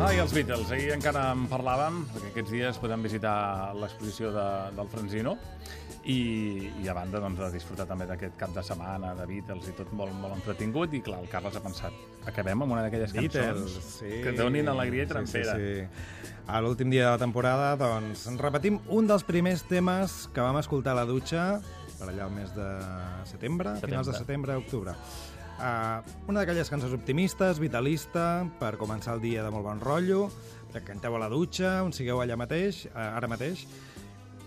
els Beatles. Ahir encara en parlàvem, perquè aquests dies podem visitar l'exposició de, del Franzino i, i a banda doncs, de disfrutar també d'aquest cap de setmana de Beatles i tot molt, molt entretingut i clar, el Carles ha pensat acabem amb una d'aquelles cançons sí. que donin alegria i trempera. Sí, sí, sí. A l'últim dia de la temporada, doncs, repetim un dels primers temes que vam escoltar a la dutxa per allà al mes de setembre, Setembre. finals de setembre, octubre. Uh, una d'aquelles cançons optimistes, vitalista, per començar el dia de molt bon rotllo, que canteu a la dutxa, on sigueu allà mateix, uh, ara mateix.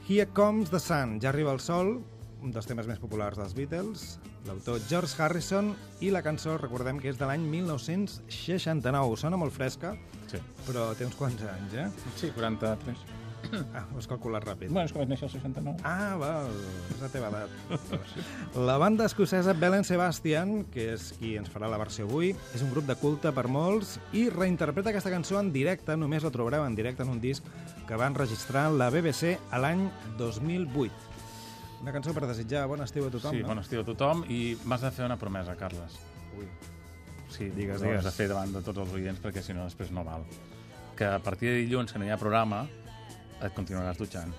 Here Comes the Sun, ja arriba el sol, un dels temes més populars dels Beatles, l'autor George Harrison, i la cançó, recordem que és de l'any 1969. Sona molt fresca, Sí, però té uns quants anys, eh? sí 43. Ah, ho has calculat ràpid. Bueno, és que vaig néixer el 69. Ah, val, és la teva edat. La banda escocesa Belen Sebastian, que és qui ens farà la versió avui, és un grup de culte per molts i reinterpreta aquesta cançó en directe, només la trobareu en directe en un disc que van registrar la BBC a l'any 2008. Una cançó per desitjar bon estiu a tothom, Sí, no? bon estiu a tothom i m'has de fer una promesa, Carles. Ui. Sí, Digues, ho has digues. de fer davant de tots els oients perquè si no després no val. Que a partir de dilluns, que no hi ha programa, et continuaràs dutxant.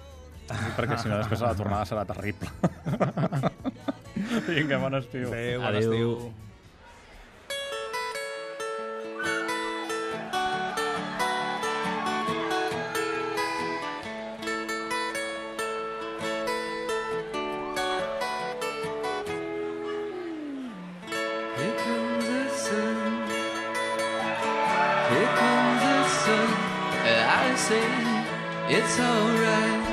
perquè si no després la tornada serà terrible. Vinga, bon estiu. Adéu, bon Adéu. estiu. Here comes the sun. And I say it's alright.